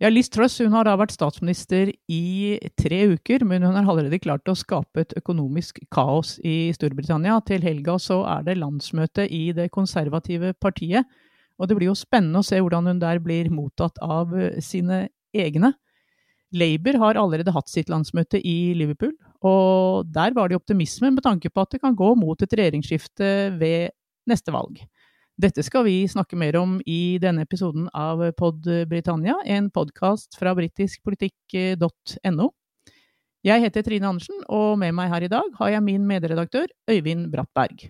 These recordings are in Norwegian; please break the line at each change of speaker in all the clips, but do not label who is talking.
Ja, Liz Truss hun har da vært statsminister i tre uker, men hun har allerede klart å skape et økonomisk kaos i Storbritannia. Til helga så er det landsmøte i det konservative partiet, og det blir jo spennende å se hvordan hun der blir mottatt av sine egne. Labour har allerede hatt sitt landsmøte i Liverpool, og der var det optimisme med tanke på at det kan gå mot et regjeringsskifte ved neste valg. Dette skal vi snakke mer om i denne episoden av Pod Britannia, en podkast fra britiskpolitikk.no. Jeg heter Trine Andersen, og med meg her i dag har jeg min medredaktør Øyvind Brattberg.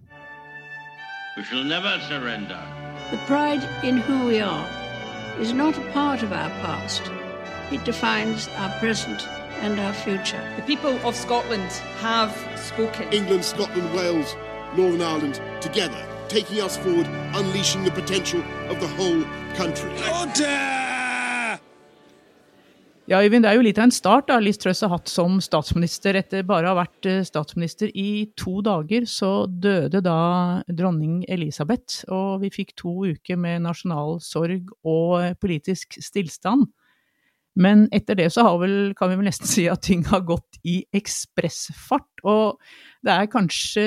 We shall never surrender. The pride in who we are is not a part of our past. It defines our present and our future. The people of Scotland have spoken. England, Scotland, Wales, Northern Ireland, together taking us forward, unleashing the potential of the whole country. Ja, Øyvind, Det er jo litt av en start da Liz Truss har hatt som statsminister. Etter bare å ha vært eh, statsminister i to dager, så døde da dronning Elisabeth. Og vi fikk to uker med nasjonal sorg og politisk stillstand. Men etter det så vel, kan vi vel nesten si at ting har gått i ekspressfart. Og det er kanskje,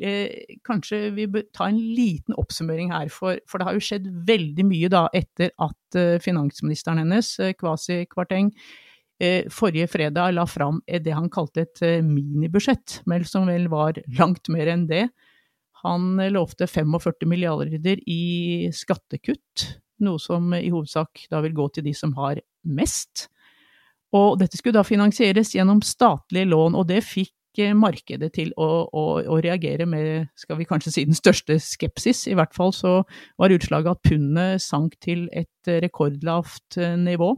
eh, kanskje vi bør ta en liten oppsummering her, for, for, det har jo skjedd veldig mye da etter at eh, finansministeren hennes, eh, Kwasi Kwarteng, eh, forrige fredag la fram det han kalte et eh, minibudsjett, men som vel var langt mer enn det. Han eh, lovte 45 milliarder i skattekutt, noe som i hovedsak da vil gå til de som har mest. Og dette skulle da finansieres gjennom statlige lån, og det fikk markedet til å, å, å, reagere med, skal vi kanskje si, den største skepsis. I hvert fall så var utslaget at pundet sank til et rekordlavt eh, nivå.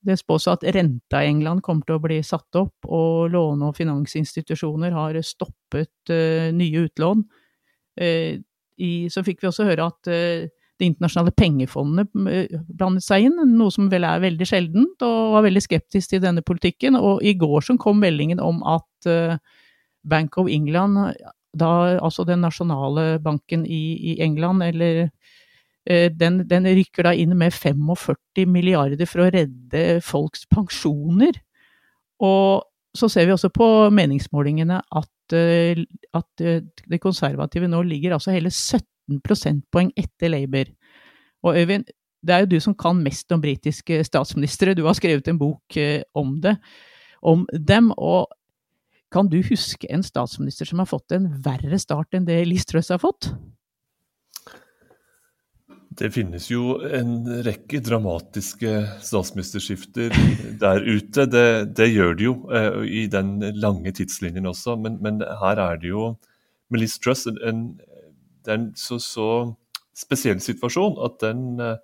Det spås at renta i England kommer til å bli satt opp, og låne- og finansinstitusjoner har stoppet uh, nye utlån. Uh, i, så fikk vi også høre at uh, det internasjonale pengefondet eh, blandet seg inn, noe som vel er veldig sjeldent, og var veldig skeptisk til denne politikken. Og i går som kom meldingen om at eh, Bank of England, da, altså den nasjonale banken i, i England, eller eh, den, den, rykker da inn med 45 milliarder for å redde folks pensjoner. Og så ser vi også på meningsmålingene at, at det konservative nå ligger altså hele 17 15 prosentpoeng etter Labour. Og Øyvind, det er jo du som kan mest om britiske statsministre, du har skrevet en bok eh, om det, om dem. og kan du huske en statsminister som har fått en verre start enn det Liz Truss har fått?
Det finnes jo en rekke dramatiske statsministerskifter der ute. Det, det gjør det jo uh, i den lange tidslinjen også, men, men, her er det jo med Liz Truss en, det er en så, så spesiell situasjon at den, eh,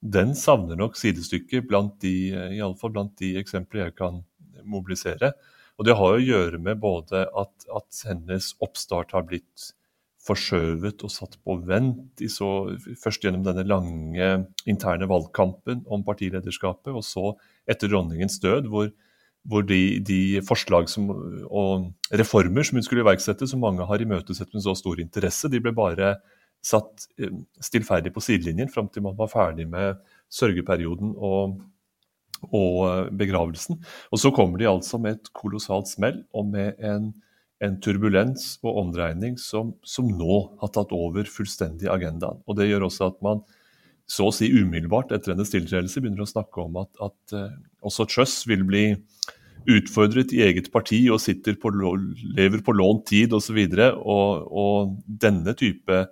den savner nok sidestykke blant de, eh, i alle fall blant de eksempler jeg kan mobilisere. Og det har å gjøre med både at, at hennes oppstart har blitt forskjøvet og satt på vent, så, først gjennom denne lange interne valgkampen om partilederskapet, og så etter dronningens død, hvor, hvor de, de, forslag som, og reformer som hun skulle iverksette, som mange har imøtesett med så stor interesse, de ble bare satt eh, stillferdig på sidelinjen fram til man var ferdig med sørgeperioden og, og, eh, begravelsen. Og så kommer de altså med et kolossalt smell og med en, en turbulens og omdreining som, som, nå har tatt over fullstendig agendaen. Og Det gjør også at man så å si umiddelbart etter hennes tiltredelse begynner å snakke om at, at uh, også Truss vil bli utfordret i eget parti og på, lever på lånt tid osv. Og, og, og denne type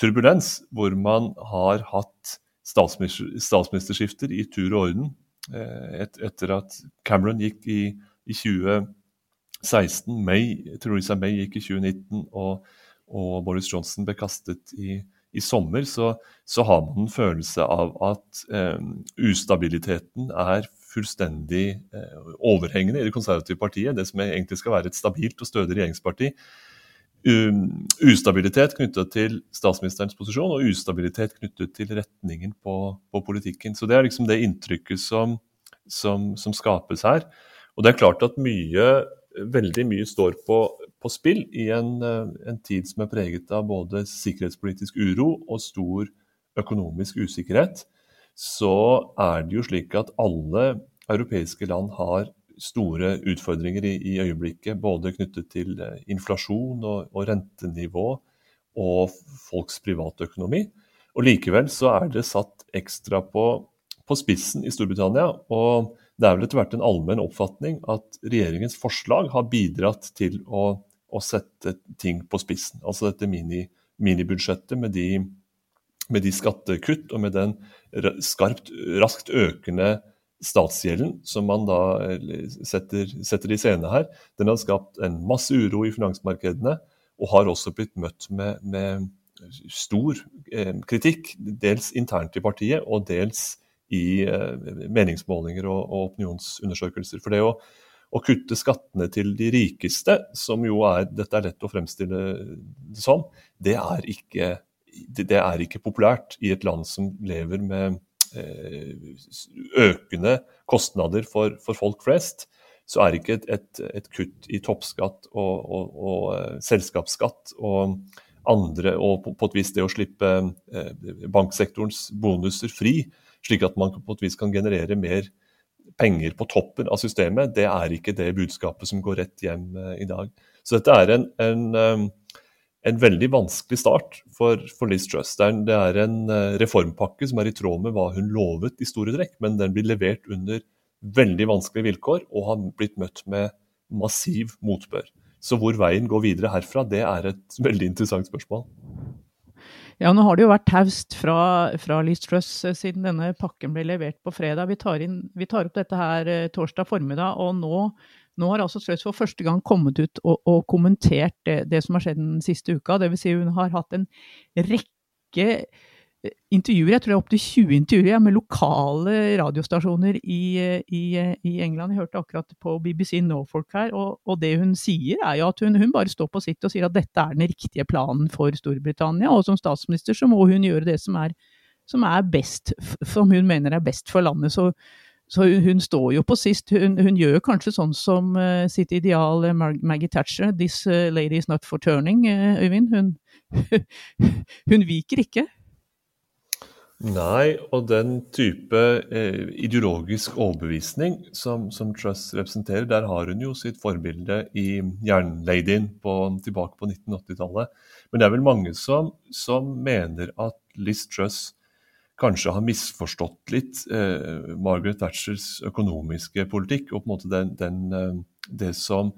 turbulens, hvor man har hatt statsminister, statsministerskifter i tur og orden uh, et, etter at Cameron gikk i, i 2016, May, Theresa May gikk i 2019 og, og Boris Johnson ble kastet i i sommer, så, så har man en følelse av at eh, ustabiliteten er fullstendig eh, overhengende i det konservative partiet. Det som egentlig skal være et stabilt og stødig regjeringsparti. Um, ustabilitet knyttet til statsministerens posisjon og ustabilitet knyttet til retningen på, på politikken. Så Det er liksom det inntrykket som, som, som skapes her. Og det er klart at mye, veldig mye står på på spill i en, eh, en, tid som er preget av både sikkerhetspolitisk uro og stor økonomisk usikkerhet. Så er det jo slik at alle europeiske land har store utfordringer i, i øyeblikket. Både knyttet til eh, inflasjon og, og rentenivå og folks privatøkonomi. Og Likevel så er det satt ekstra på, på spissen i Storbritannia. og det er vel etter hvert en allmenn oppfatning at regjeringens forslag har bidratt til å, å sette ting på spissen. Altså dette mini, minibudsjettet med de, med de skattekutt og med den skarpt, raskt økende statsgjelden som man da setter, setter i scene her, den har skapt en masse uro i finansmarkedene og har også blitt møtt med, med stor eh, kritikk, dels internt i partiet og dels i eh, meningsmålinger og, og, opinionsundersøkelser. For det å, å, kutte skattene til de rikeste, som jo er dette er lett å fremstille det som, det er ikke, det er ikke populært i et land som lever med Eh, økende kostnader for, for, folk flest, så er ikke et, et, et kutt i toppskatt og, og, og uh, selskapsskatt og andre, og på, på, et vis det å slippe uh, banksektorens bonuser fri, slik at man på et vis kan generere mer penger på toppen av systemet, det er ikke det budskapet som går rett hjem i dag. Så dette er en, en en veldig vanskelig start for, for Liz Truss. Det er, det er, en eh, reformpakke som er i tråd med hva hun lovet i store trekk, men den blir levert under veldig vanskelige vilkår og har blitt møtt med massiv motbør. Så hvor veien går videre herfra, det er et veldig interessant spørsmål.
Ja, nå har det jo vært taust fra, fra Liz Truss eh, siden denne pakken ble levert på fredag. Vi tar, inn, vi tar opp dette her eh, torsdag formiddag, og nå nå har altså Strauss for første gang kommet ut og, og kommentert det, det, som har skjedd den siste uka. Dvs. Si hun har hatt en rekke eh, intervjuer, jeg tror det er opptil 20 intervjuer med lokale radiostasjoner i, i, i, England. Jeg hørte akkurat på BBC Norfolk her, og, og det hun sier er jo at hun, hun, bare står på sitt og sier at dette er den riktige planen for Storbritannia. Og som statsminister så må hun gjøre det som er, som er best, som hun mener er best for landet. Så så hun står jo på sist. Hun, hun gjør kanskje sånn som uh, sitt ideal uh, Maggie Thatcher. 'This uh, lady is not for turning', Øyvind. Hun, hun viker ikke.
Nei, og den type ideologisk overbevisning som, som, Truss representerer, der har hun jo sitt forbilde i Jernladyen tilbake på 1980-tallet. Men det er vel mange som, som mener at Liz Truss kanskje har misforstått litt eh, Margaret Thatchers økonomiske politikk. og på en måte den, den, eh, det som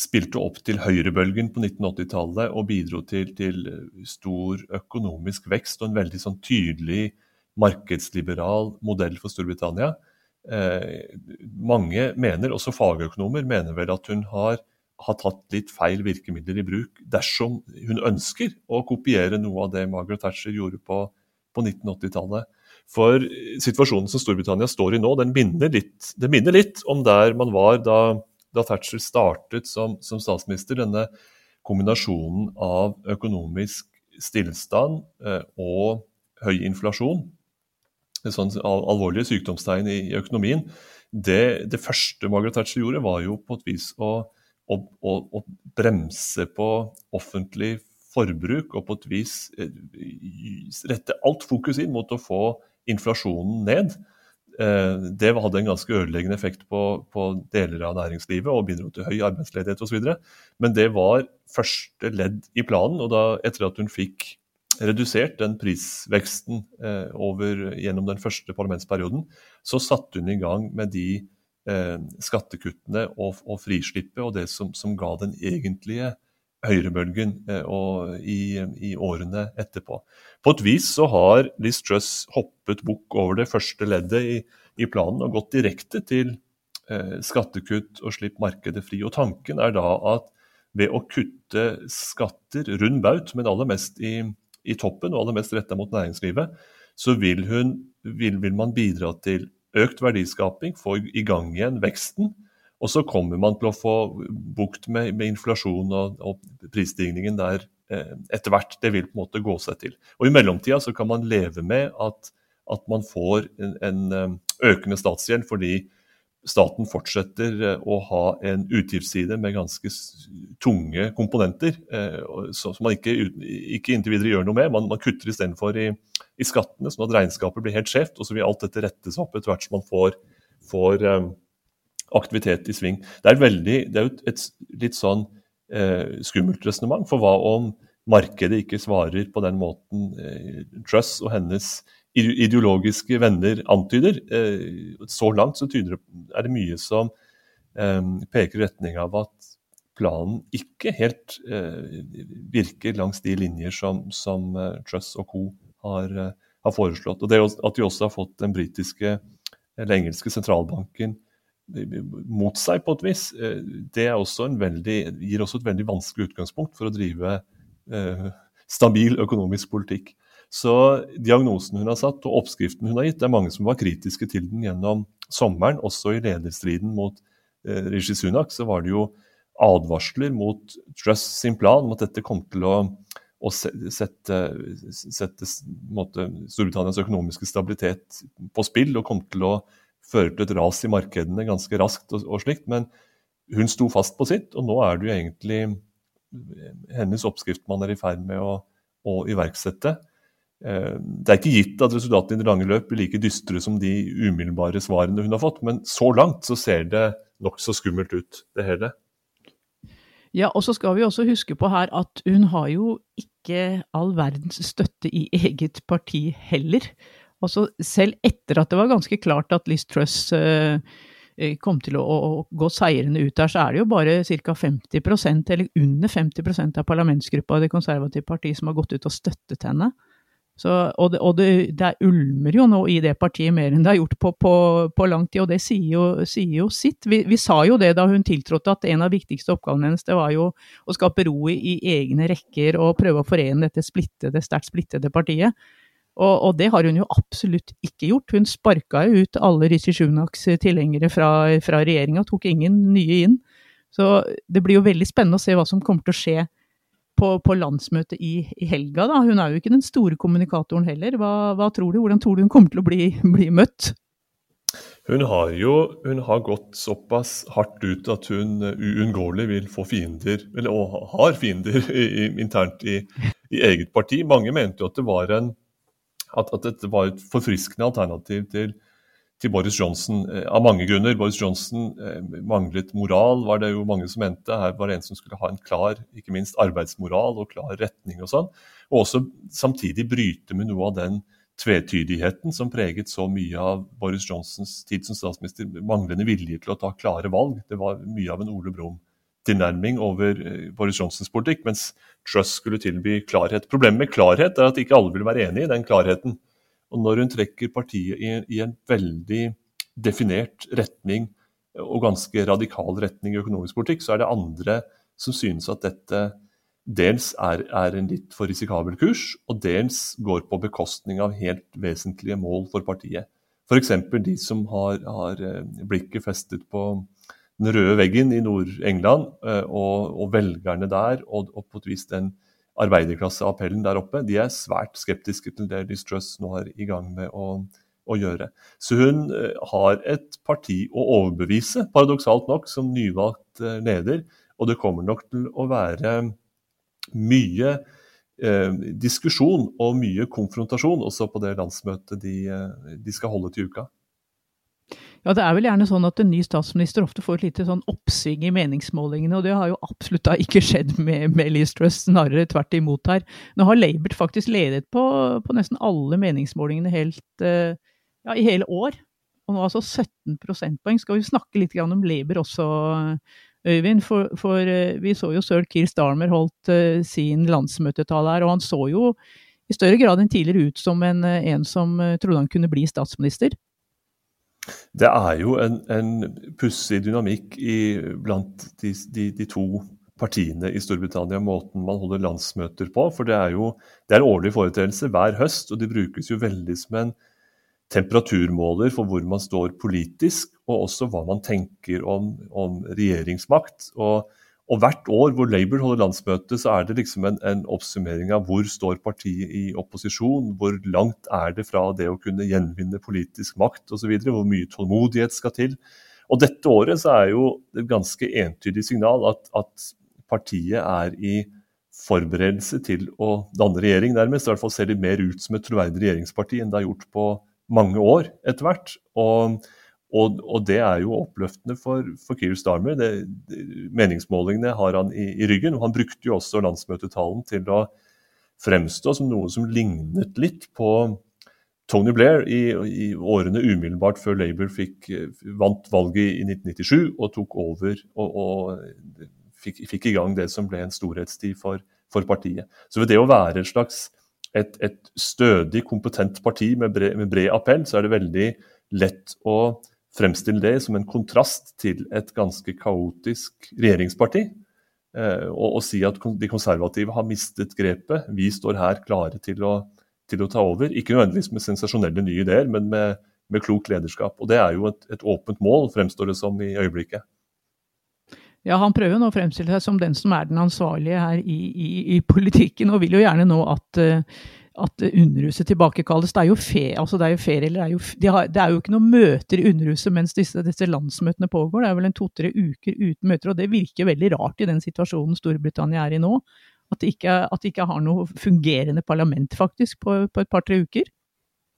spilte opp til høyrebølgen på 1980-tallet og bidro til, til, stor økonomisk vekst og en veldig sånn tydelig markedsliberal modell for Storbritannia. Eh, mange mener, også fagøkonomer, mener vel at hun har, har tatt litt feil virkemidler i bruk dersom hun ønsker å kopiere noe av det Margaret Thatcher gjorde på på 1980-tallet. For situasjonen som Storbritannia står i nå, den minner litt, den minner litt om der man var da, da Thatcher startet som, som, statsminister. Denne kombinasjonen av økonomisk stillstand eh, og høy inflasjon. Sånn alvorlige sykdomstegn i, i økonomien. Det, det, første Margaret Thatcher gjorde, var jo på et vis å, å, å, å bremse på offentlig forbruk og på et vis eh, rette alt fokus inn mot å få inflasjonen ned. Eh, det hadde en ganske ødeleggende effekt på, på deler av næringslivet og bidro til høy arbeidsledighet osv. Men det var første ledd i planen. og da, Etter at hun fikk redusert den prisveksten eh, over, gjennom den første parlamentsperioden, så satte hun i gang med de eh, skattekuttene og, og frislippet og det som, som ga den egentlige høyrebølgen eh, i, i, årene etterpå. På et vis så har Liz Truss hoppet bukk over det første leddet i, i planen og gått direkte til eh, skattekutt og slipp markedet fri. Og Tanken er da at ved å kutte skatter rund baut, men aller mest i, i toppen og aller mest retta mot næringslivet, så vil, hun, vil, vil man bidra til økt verdiskaping, få i gang igjen veksten og så kommer man til å få bukt med, med inflasjon og, og, prisstigningen der eh, etter hvert. Det vil på en måte gå seg til. Og I mellomtida så kan man leve med at, at man får en, en eh, økende statsgjeld fordi staten fortsetter eh, å ha en utgiftsside med ganske tunge komponenter, eh, som man ikke, ikke inntil videre gjør noe med. Man, man kutter istedenfor i, i skattene, sånn at regnskapet blir helt skjevt. Og så vil alt dette rettes opp etter hvert som man får, får aktivitet i sving. Det er, veldig, det er et, litt sånn eh, skummelt resonnement. For hva om markedet ikke svarer på den måten eh, Truss og hennes ideologiske venner antyder. Eh, så langt så tyder, er det mye som eh, peker i retning av at planen ikke helt eh, virker langs de linjer som, som Truss og co. Har, har, foreslått. Og det At de også har fått den britiske eller engelske sentralbanken mot seg på et vis, det også veldig, gir også et veldig vanskelig utgangspunkt for å drive eh, stabil økonomisk politikk. Så diagnosen hun har satt og oppskriften hun har gitt, det er mange som var kritiske til den gjennom sommeren. Også i lederstriden mot eh, Rishi Sunak så var det jo advarsler mot Truss sin plan om at dette kom til å, å sette, sette måte, Storbritannias økonomiske stabilitet på spill og kom til å føre til et ras i markedene ganske raskt og, og slikt. Men hun sto fast på sitt, og nå er det jo egentlig hennes oppskrift man er i ferd med å, å iverksette. Eh, det er ikke gitt at resultatene i det lange løp blir like dystre som de umiddelbare svarene hun har fått, men så langt så ser det nokså skummelt ut, det hele.
Ja, og så skal vi også huske på her at hun har jo ikke all verdens støtte i eget parti heller. Altså selv etter at det var ganske klart at Liz Truss uh, kom til å, å, gå seirende ut der, så er det jo bare ca. 50% eller under 50% av parlamentsgruppa i Det konservative partiet som har gått ut og støttet henne. Så, og, det, og det, det, ulmer jo nå i det partiet mer enn det har gjort på, på, på lang tid, og det sier jo, sier jo sitt. Vi, vi, sa jo det da hun tiltrådte, at en av de viktigste oppgavene hennes det var jo å skape ro i, i egne rekker og prøve å forene dette splittede, sterkt splittede partiet. Og, og, det har hun jo absolutt ikke gjort. Hun sparka jo ut alle Rishi Sunaks tilhengere fra, fra regjeringa, tok ingen nye inn. Så det blir jo veldig spennende å se hva som kommer til å skje på, på landsmøtet i, i, helga. Da. Hun er jo ikke den store kommunikatoren heller. Hva, hva tror du? Hvordan tror du hun kommer til å bli, bli møtt?
Hun har jo hun har gått såpass hardt ut at hun uunngåelig vil få fiender, eller og har fiender i, internt i, i, eget parti. Mange mente jo at det var en at, at dette var et forfriskende alternativ til til Boris Johnson eh, av mange grunner. Boris Johnson eh, manglet moral, var det jo mange som mente. Her var det en som skulle ha en klar ikke minst arbeidsmoral og klar retning og sånn. Og også samtidig bryte med noe av den tvetydigheten som preget så mye av Boris Johnsons tid som statsminister. Manglende vilje til å ta klare valg. Det var mye av en Ole Brumm-tilnærming over eh, Boris Johnsons politikk, mens Truss skulle tilby klarhet. Problemet med klarhet er at ikke alle vil være enig i den klarheten. Og når hun trekker partiet i, i en veldig definert retning, og ganske radikal retning i økonomisk politikk, så er det andre som synes at dette dels er, er, en litt for risikabel kurs, og dels går på bekostning av helt vesentlige mål for partiet. F.eks. de som har, har, eh, blikket festet på den røde veggen i Nord-England, eh, og, og, velgerne der, og, og på et vis den arbeiderklasseappellen der oppe, de er svært skeptiske til det Liz Truss nå er i gang med å, å gjøre. Så hun eh, har et parti å overbevise, paradoksalt nok, som nyvalgt eh, leder. Og det kommer nok til å være mye eh, diskusjon og mye konfrontasjon også på det landsmøtet de, de skal holde til uka.
Ja, det er vel gjerne sånn at en ny statsminister ofte får et lite sånn oppsving i meningsmålingene, og det har jo absolutt da ikke skjedd med, med Truss, snarere tvert imot her. Nå har Labour faktisk ledet på, på nesten alle meningsmålingene helt, uh, ja, i hele år. Og nå altså 17 prosentpoeng. Skal vi snakke litt om Labour også, Øyvind? For, for uh, vi så jo sir Keir Starmer holdt uh, sin landsmøtetale her, og han så jo i større grad enn tidligere ut som en, en som trodde han kunne bli statsminister.
Det er jo en, en pussig dynamikk i, blant de, de, de, to partiene i Storbritannia, måten man holder landsmøter på. For det er jo det er en årlig foreteelse hver høst, og de brukes jo veldig som en temperaturmåler for hvor man står politisk, og også hva man tenker om, om regjeringsmakt. Og og hvert år hvor Labour holder landsmøte, så er det liksom en, en, oppsummering av hvor står partiet i opposisjon, hvor langt er det fra det å kunne gjenvinne politisk makt osv., hvor mye tålmodighet skal til. Og dette året så er jo et ganske entydig signal at, at partiet er i forberedelse til å danne regjering, nærmest. I hvert fall ser de mer ut som et troverdig regjeringsparti enn det har gjort på mange år etter hvert. Og, og, og det er jo oppløftende for, for Keir Starmer. Det, meningsmålingene har han i, i, ryggen. og Han brukte jo også landsmøtetalen til å fremstå som noe som lignet litt på Tony Blair i, i årene umiddelbart før Labour fikk, vant valget i 1997 og tok over og, og fikk, fikk, i gang det som ble en storhetstid for, for partiet. Så ved det å være et slags et, et stødig, kompetent parti med bred, med bred, appell, så er det veldig lett å fremstille det som en kontrast til et ganske kaotisk regjeringsparti. Eh, og, og, si at de konservative har mistet grepet. Vi står her klare til å, til å ta over. Ikke nødvendigvis med sensasjonelle nye ideer, men med, med klok lederskap. Og Det er jo et, et åpent mål, fremstår det som i øyeblikket.
Ja, han prøver nå å fremstille seg som den som er den ansvarlige her i, i, i politikken, og vil jo gjerne nå at, eh, at Underhuset tilbakekalles. Det er jo fe, altså det er jo ferie, det er jo, de har, det er jo ikke noen møter i Underhuset mens disse, disse, landsmøtene pågår. Det er vel en to-tre uker uten møter, og det virker veldig rart i den situasjonen Storbritannia er i nå. At de ikke, at de ikke har noe fungerende parlament, faktisk, på, på et par-tre uker.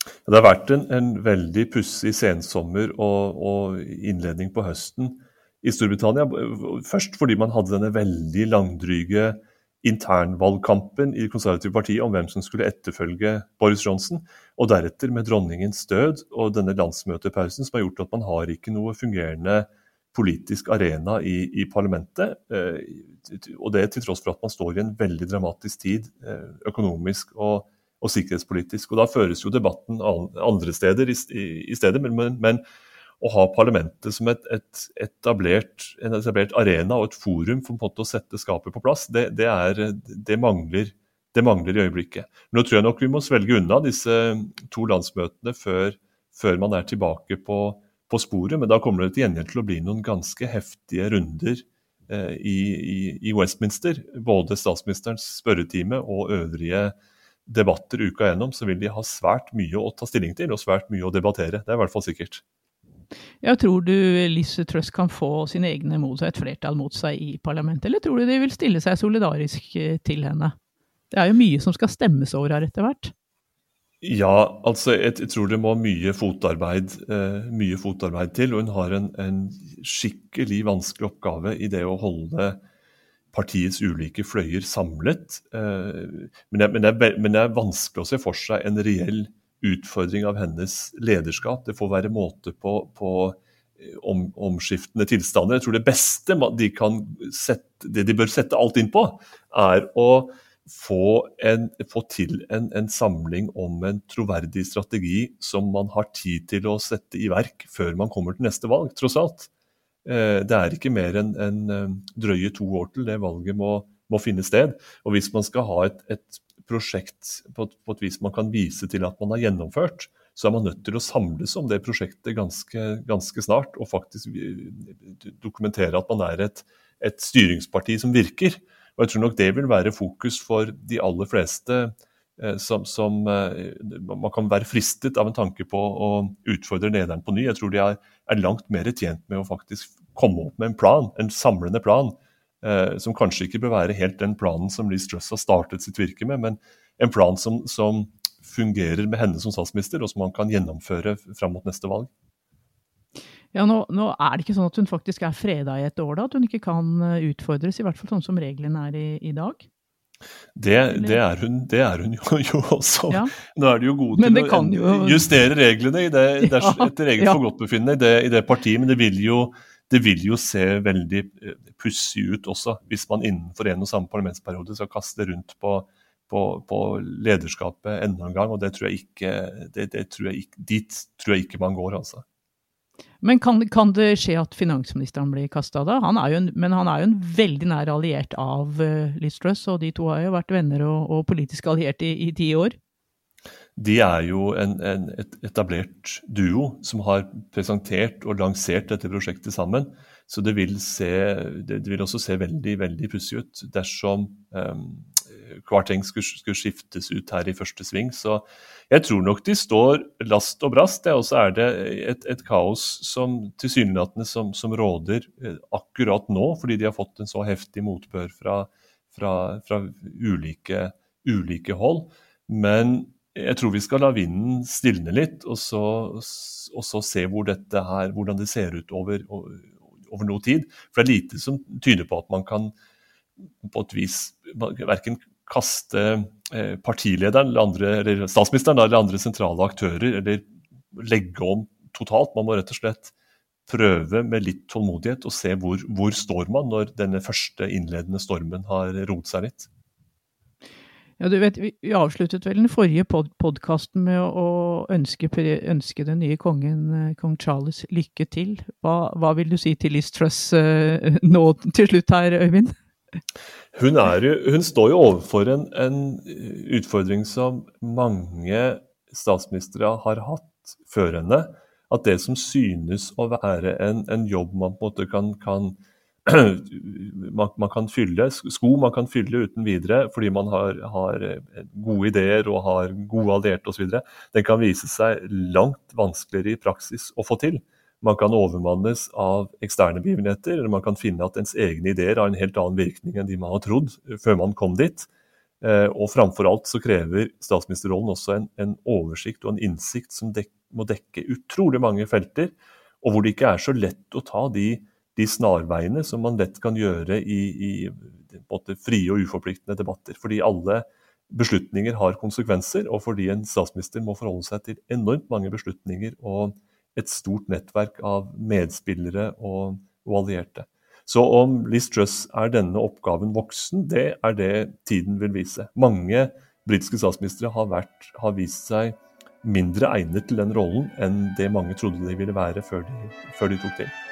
Det har vært en, en veldig pussig sensommer og, og innledning på høsten i Storbritannia. Først fordi man hadde denne veldig langdryge internvalgkampen i det konservative partiet om hvem som skulle etterfølge Boris Johnson, og deretter med dronningens død og denne landsmøtepausen som har gjort at man har ikke noe fungerende politisk arena i, i parlamentet. Eh, og det til tross for at man står i en veldig dramatisk tid eh, økonomisk og, og sikkerhetspolitisk. Og da føres jo debatten andre steder i, i, stedet. men, men å ha parlamentet som et, et etablert, en etablert arena og et forum for å sette skapet på plass, det, det, er, det, mangler, det, mangler, i øyeblikket. Men nå tror jeg nok vi må svelge unna disse to landsmøtene før, før man er tilbake på, på, sporet. Men da kommer det til gjengjeld til å bli noen ganske heftige runder eh, i, i, i, Westminster. Både statsministerens spørretime og øvrige debatter uka gjennom, så vil de ha svært mye å ta stilling til og svært mye å debattere. Det er i hvert fall sikkert.
Ja, tror du Liz Truss kan få sine egne mot seg, et flertall mot seg i parlamentet, eller tror du de vil stille seg solidarisk eh, til henne? Det er jo mye som skal stemmes over her etter hvert.
Ja, altså jeg, jeg, tror det må mye fotarbeid, eh, mye fotarbeid til. Og hun har en, en, skikkelig vanskelig oppgave i det å holde partiets ulike fløyer samlet. Eh, men, det, men, det, men, det, er vanskelig å se for seg en reell utfordring av hennes lederskap. Det får være måte på, på eh, om, omskiftende tilstander. Jeg tror det beste de, sette, det de bør sette alt inn på, er å få, en, få til en, en, samling om en troverdig strategi som man har tid til å sette i verk før man kommer til neste valg, tross alt. Eh, det er ikke mer enn en, en drøye to år til det valget må, må finne sted. Og hvis man skal ha et, et prosjekt på, på, et vis man kan vise til at man har gjennomført, så er man nødt til å samles om det prosjektet ganske, ganske snart. Og faktisk dokumentere at man er et, et, styringsparti som virker. Og jeg tror nok det vil være fokus for de aller fleste. Eh, som, som eh, Man kan være fristet av en tanke på å utfordre lederen på ny. Jeg tror de er, er langt mer tjent med å faktisk komme opp med en plan, en samlende plan som kanskje ikke bør være helt den planen som Liz Truss har startet sitt virke med, men en plan som, som fungerer med henne som statsminister, og som man kan gjennomføre fram mot neste valg.
Ja, nå, nå, er det ikke sånn at hun faktisk er freda i et år, da? At hun ikke kan eh, utfordres, i hvert fall sånn som reglene er i, i dag?
Det, det, er hun, det, er hun, jo, jo også. Ja. Nå er de jo gode til å jo... justere reglene i det, etter eget ja. forgodtbefinnende i, i det partiet, men det vil jo det vil jo se veldig eh, pussig ut også, hvis man innenfor en og samme parlamentsperiode skal kaste rundt på, på, på lederskapet enda en gang. og det tror jeg ikke, det, det tror jeg ikke, Dit tror jeg ikke man går, altså.
Men kan, kan det skje at finansministeren blir kasta da? Han en, men han er jo en veldig nær alliert av uh, Liz og de to har jo vært venner og, og politisk alliert i, i ti år
de er jo en, en etablert duo som har presentert og lansert dette prosjektet sammen. Så det vil, se, det vil også se veldig veldig pussig ut dersom um, hver ting skulle, skulle, skiftes ut her i første sving. Så jeg tror nok de står last og brast. Og så er det et, et kaos som tilsynelatende som, som, råder eh, akkurat nå, fordi de har fått en så heftig motbør fra, fra, fra ulike, ulike hold. Men jeg tror vi skal la vinden stilne litt, og så, og så se hvor her, hvordan det ser ut over, over, noe tid. For det er lite som tyder på at man kan på et vis verken kaste eh, partilederen eller, andre, eller statsministeren eller andre sentrale aktører, eller legge om totalt. Man må rett og slett prøve med litt tålmodighet og se hvor, hvor står man når denne første innledende stormen har roet seg litt.
Ja, du vet, Vi avsluttet vel den forrige pod podkasten med å ønske, ønske, den nye kongen, eh, kong Charles, lykke til. Hva, hva vil du si til Liz Truss uh, nå til slutt her, Øyvind?
Hun, jo, hun står jo overfor en, en, utfordring som mange statsministre har hatt før henne. At det som synes å være en, en jobb man på en måte kan, kan man, man, kan fylle, sko man kan fylle uten videre fordi man har, har eh, gode ideer og har gode allierte osv., den kan vise seg langt vanskeligere i praksis å få til. Man kan overmannes av eksterne begivenheter, eller man kan finne at ens egne ideer har en helt annen virkning enn de man har trodd før man kom dit. Eh, og framfor alt så krever statsministerrollen også en, en oversikt og en innsikt som dek, må dekke utrolig mange felter, og hvor det ikke er så lett å ta de de snarveiene som man lett kan gjøre i, i frie og uforpliktende debatter. Fordi alle beslutninger har konsekvenser, og fordi en statsminister må forholde seg til enormt mange beslutninger og et stort nettverk av medspillere og, og allierte. Så om Liz Truss er denne oppgaven voksen, det er det tiden vil vise. Mange britiske statsministre har, vært, har vist seg mindre egnet til den rollen enn det mange trodde de ville være før de, før de tok til.